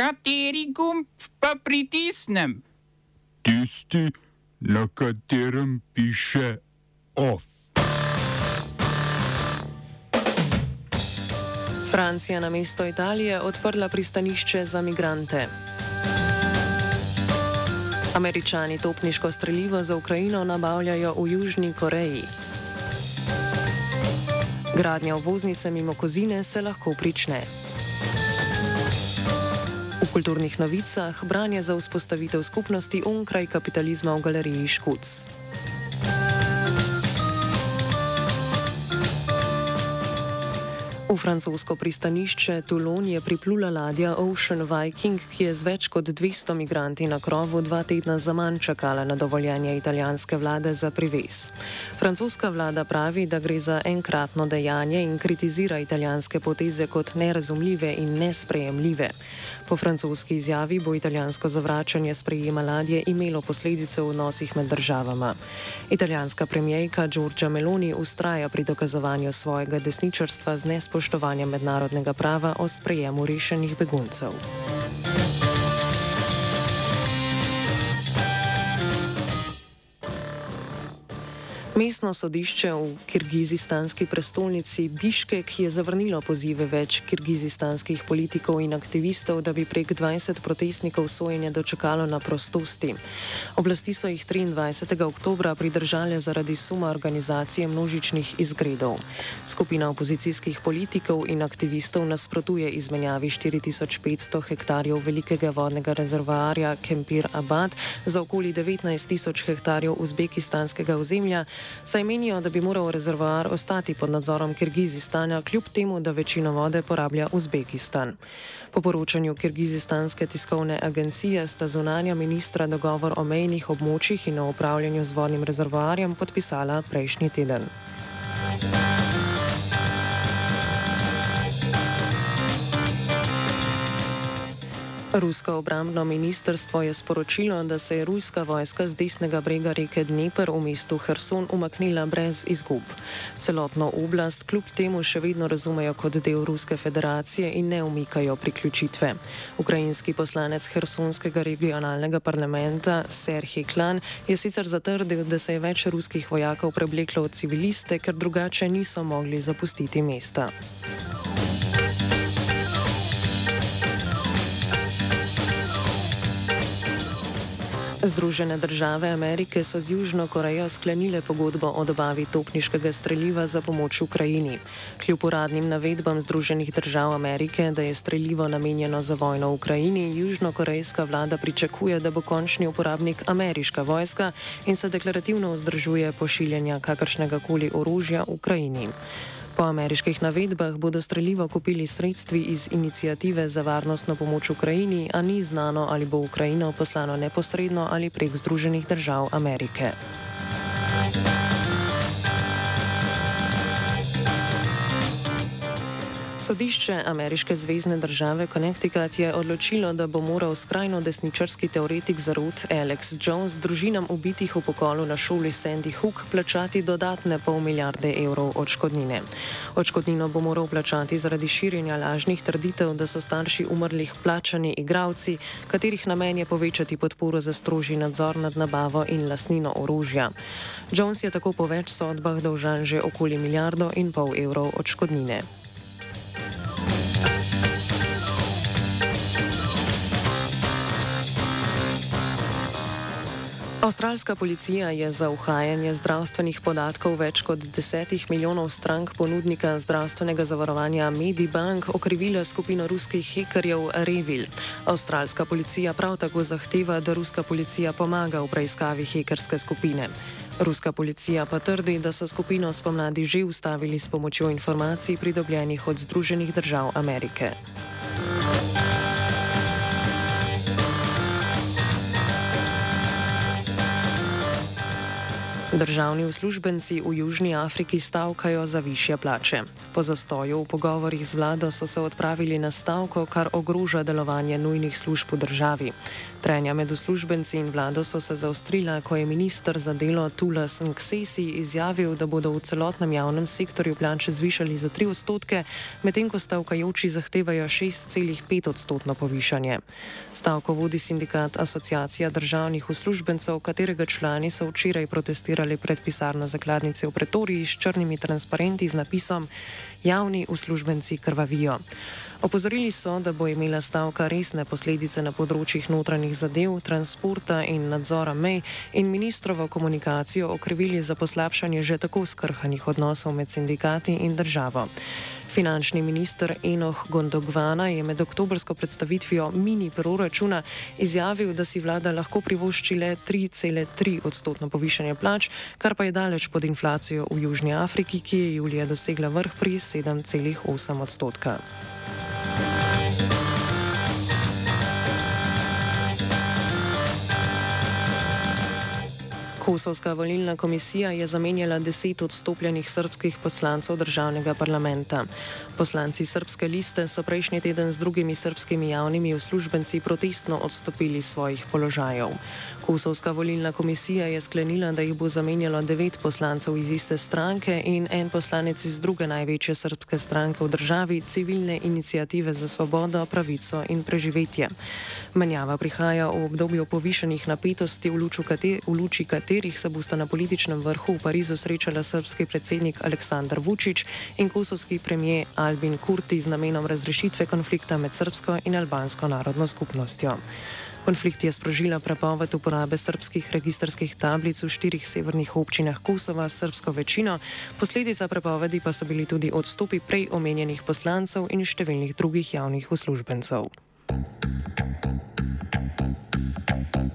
Kateri gumb pa pritisnem? Tisti, na katerem piše OF. Francija na mesto Italije odprla pristanišče za migrante. Američani topniško streljivo za Ukrajino nabavljajo v Južni Koreji. Gradnja obvoznice mimo Kozine se lahko prične. Kulturnih novicah branje za vzpostavitev skupnosti onkraj kapitalizma v galeriji Škuc. V francosko pristanišče Toulon je priplula ladja Ocean Viking, ki je z več kot 200 migranti na krovu dva tedna zaman čakala na dovoljenje italijanske vlade za privez. Francoska vlada pravi, da gre za enkratno dejanje in kritizira italijanske poteze kot nerazumljive in nesprejemljive. Po francoski izjavi bo italijansko zavračanje sprejema ladje imelo posledice v odnosih med državama. Italijanska premijejka Giorgia Meloni ustraja pri dokazovanju svojega desničarstva z nespoštovanjem spoštovanja mednarodnega prava o sprejemu rešenih beguncev. Mestno sodišče v kirgizistanski prestolnici Biškek je zavrnilo pozive več kirgizistanskih politikov in aktivistov, da bi prek 20 protestnikov sojenje dočekalo na prostosti. Oblasti so jih 23. oktober pridržali zaradi suma organizacije množičnih izgredov. Skupina opozicijskih politikov in aktivistov nasprotuje izmenjavi 4500 hektarjev velikega vodnega rezervoarja Kempir Abad za okoli 19 tisoč hektarjev uzbekistanskega ozemlja saj menijo, da bi moral rezervoar ostati pod nadzorom Kirgizistana, kljub temu, da večino vode porablja Uzbekistan. Po poročanju Kirgizistanske tiskovne agencije sta zunanja ministra dogovor o mejnih območjih in o upravljanju z vodnim rezervoarjem podpisala prejšnji teden. Thank you. Rusko obrambno ministrstvo je sporočilo, da se je ruska vojska z desnega brega reke Dnepr v mestu Herson umaknila brez izgub. Celotno oblast kljub temu še vedno razumejo kot del Ruske federacije in ne umikajo priključitve. Ukrajinski poslanec Hersonskega regionalnega parlamenta Serhij Klan je sicer zatrdil, da se je več ruskih vojakov prebleklo v civiliste, ker drugače niso mogli zapustiti mesta. Združene države Amerike so z Južno Korejo sklenile pogodbo o dobavi topniškega streljiva za pomoč Ukrajini. Kljub uradnim navedbam Združenih držav Amerike, da je streljivo namenjeno za vojno v Ukrajini, južnokorejska vlada pričakuje, da bo končni uporabnik ameriška vojska in se deklarativno vzdržuje pošiljanja kakršnega koli orožja Ukrajini. Po ameriških navedbah bodo streljivo kupili sredstvi iz inicijative za varnostno pomoč Ukrajini, a ni znano, ali bo Ukrajino poslano neposredno ali prek Združenih držav Amerike. Sodišče ameriške zvezdne države Connecticut je odločilo, da bo moral skrajno desničarski teoretik zarot Alex Jones družinam ubitih v pokolu na šoli Sandy Hook plačati dodatne pol milijarde evrov odškodnine. Odškodnino bo moral plačati zaradi širjenja lažnih trditev, da so starši umrlih plačani igravci, katerih namen je povečati podporo za strožji nadzor nad nabavo in lasnino orožja. Jones je tako po več sodbah dolžan že okoli milijardo in pol evrov odškodnine. Avstralska policija je za uhajanje zdravstvenih podatkov več kot desetih milijonov strank ponudnika zdravstvenega zavarovanja Medibank okrivila skupino ruskih hekerjev Revil. Avstralska policija prav tako zahteva, da ruska policija pomaga v preiskavi hekerske skupine. Ruska policija pa trdi, da so skupino spomladi že ustavili s pomočjo informacij pridobljenih od Združenih držav Amerike. Državni uslužbenci v Južni Afriki stavkajo za više plače. Po zastoju v pogovorih z vlado so se odpravili na stavko, kar ogroža delovanje nujnih služb v državi. Trenja med uslužbenci in vlado so se zaostrila, ko je ministr za delo Tulas Nksesi izjavil, da bodo v celotnem javnem sektorju plače zvišali za 3 odstotke, medtem ko stavkajoči zahtevajo 6,5 odstotno povišanje. Stavko vodi sindikat Asociacija državnih uslužbencev, katerega člani so včeraj protestirali pred pisarno zakladnice v Pretoriji s črnimi transparenti z napisom Javni uslužbenci krvavijo. Opozorili so, da bo imela stavka resne posledice na področjih notranjih zadev, transporta in nadzora mej in ministrovo komunikacijo okrivili za poslabšanje že tako skrhanih odnosov med sindikati in državo. Finančni minister Enoh Gondogvana je med oktobrsko predstavitvijo mini proračuna izjavil, da si vlada lahko privošči le 3,3 odstotno povišanje plač, kar pa je daleč pod inflacijo v Južnji Afriki, ki je julija dosegla vrh pri 7,8 odstotka. Kosovska volilna komisija je zamenjala deset odstopljenih srpskih poslancev državnega parlamenta. Poslanci srpske liste so prejšnji teden z drugimi srpskimi javnimi uslužbenci protestno odstopili svojih položajev. Kosovska volilna komisija je sklenila, da jih bo zamenjalo devet poslancev iz iste stranke in en poslanec iz druge največje srpske stranke v državi, civilne inicijative za svobodo, pravico in preživetje. Menjava prihaja v obdobju povišenih napetosti, v luči katerih katerih se bosta na političnem vrhu v Parizu srečala srpski predsednik Aleksandar Vučić in kosovski premijer Albin Kurti z namenom razrešitve konflikta med srpsko in albansko narodno skupnostjo. Konflikt je sprožila prepoved uporabe srpskih registrskih tablic v štirih severnih občinah Kosova s srpsko večino, posledica prepovedi pa so bili tudi odstopi prej omenjenih poslancev in številnih drugih javnih uslužbencev.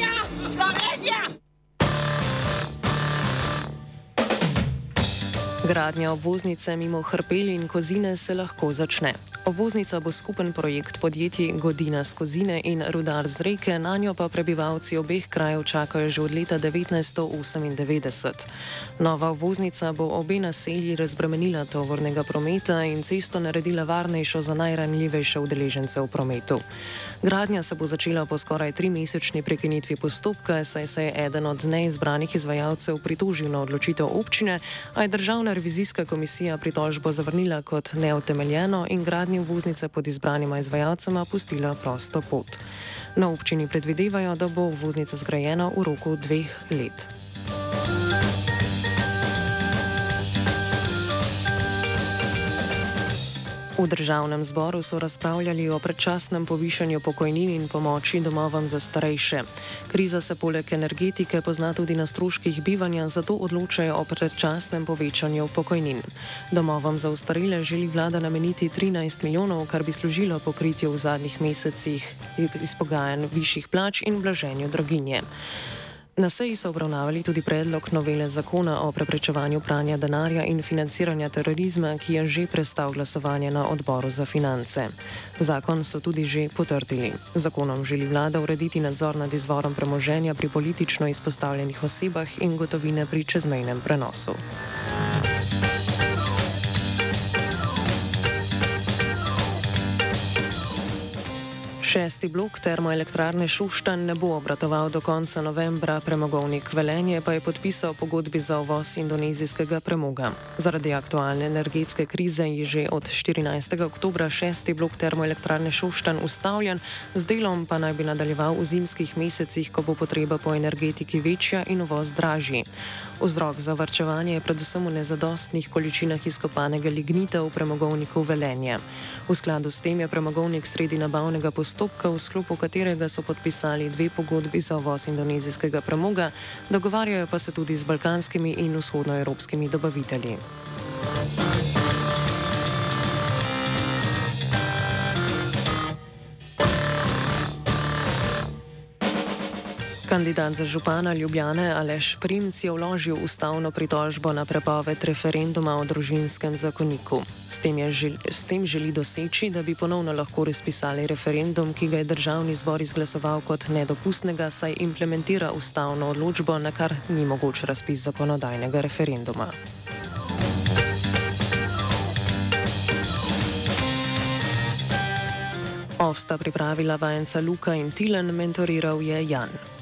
Slovenija! Gradnja obvoznice mimo Hrpeli in Kozine se lahko začne. Obvoznica bo skupen projekt podjetij Godina z Kozine in Rudar z Reke, na njo pa prebivalci obeh krajev čakajo že od leta 1998. Nova obvoznica bo obe naselji razbremenila tovornega prometa in cesto naredila varnejšo za najranljivejše udeležence v prometu. Gradnja se bo začela po skoraj trimesečni prekinitvi postopka, saj se je eden od neizbranih izvajalcev pritožil na odločitev občine, a je državna revizijska komisija pritožbo zavrnila kot neutemeljeno in gradnja gradnji obvoznice pod izbranima izvajalcema pustila prosto pot. Na občini predvidevajo, da bo obvoznica zgrajena v roku dveh let. V državnem zboru so razpravljali o predčasnem povišanju pokojnin in pomoči domovam za starejše. Kriza se poleg energetike pozna tudi na stroških bivanja, zato odločajo o predčasnem povečanju pokojnin. Domovam za ustarile želi vlada nameniti 13 milijonov, kar bi služilo pokritju v zadnjih mesecih izpogajanj višjih plač in blaženju draginje. Na seji so obravnavali tudi predlog novele zakona o preprečevanju pranja denarja in financiranja terorizma, ki je že prestal glasovanje na odboru za finance. Zakon so tudi že potrdili. Zakonom želi vlada urediti nadzor nad izvorom premoženja pri politično izpostavljenih osebah in gotovine pri čezmejnem prenosu. Šesti blok termoelektrarne Šuštan ne bo obratoval do konca novembra, premogovnik Velenje pa je podpisal pogodbi za uvoz indonezijskega premoga. Zaradi aktualne energetske krize je že od 14. oktobra šesti blok termoelektrarne Šuštan ustavljen, z delom pa naj bi nadaljeval v zimskih mesecih, ko bo potreba po energetiki večja in uvoz dražji. Vzrok za vrčevanje je predvsem v nezadostnih količinah izkopanega lignita v premogovniku Velenje. V skladu s tem je premogovnik sredi nabavnega postopka postopka, v sklopu katerega so podpisali dve pogodbi za uvoz indonezijskega premoga, dogovarjajo pa se tudi z balkanskimi in vzhodnoevropskimi dobavitelji. Kandidat za župana Ljubljane Aleš Primc je vložil ustavno pritožbo na prepoved referenduma o družinskem zakoniku. S tem, žel, s tem želi doseči, da bi ponovno lahko razpisali referendum, ki ga je državni zbor izglasoval kot nedopustnega, saj implementira ustavno odločbo, na kar ni mogoč razpis zakonodajnega referenduma. Ovsta pripravila vajenca Luka in Tilen, mentoriral je Jan.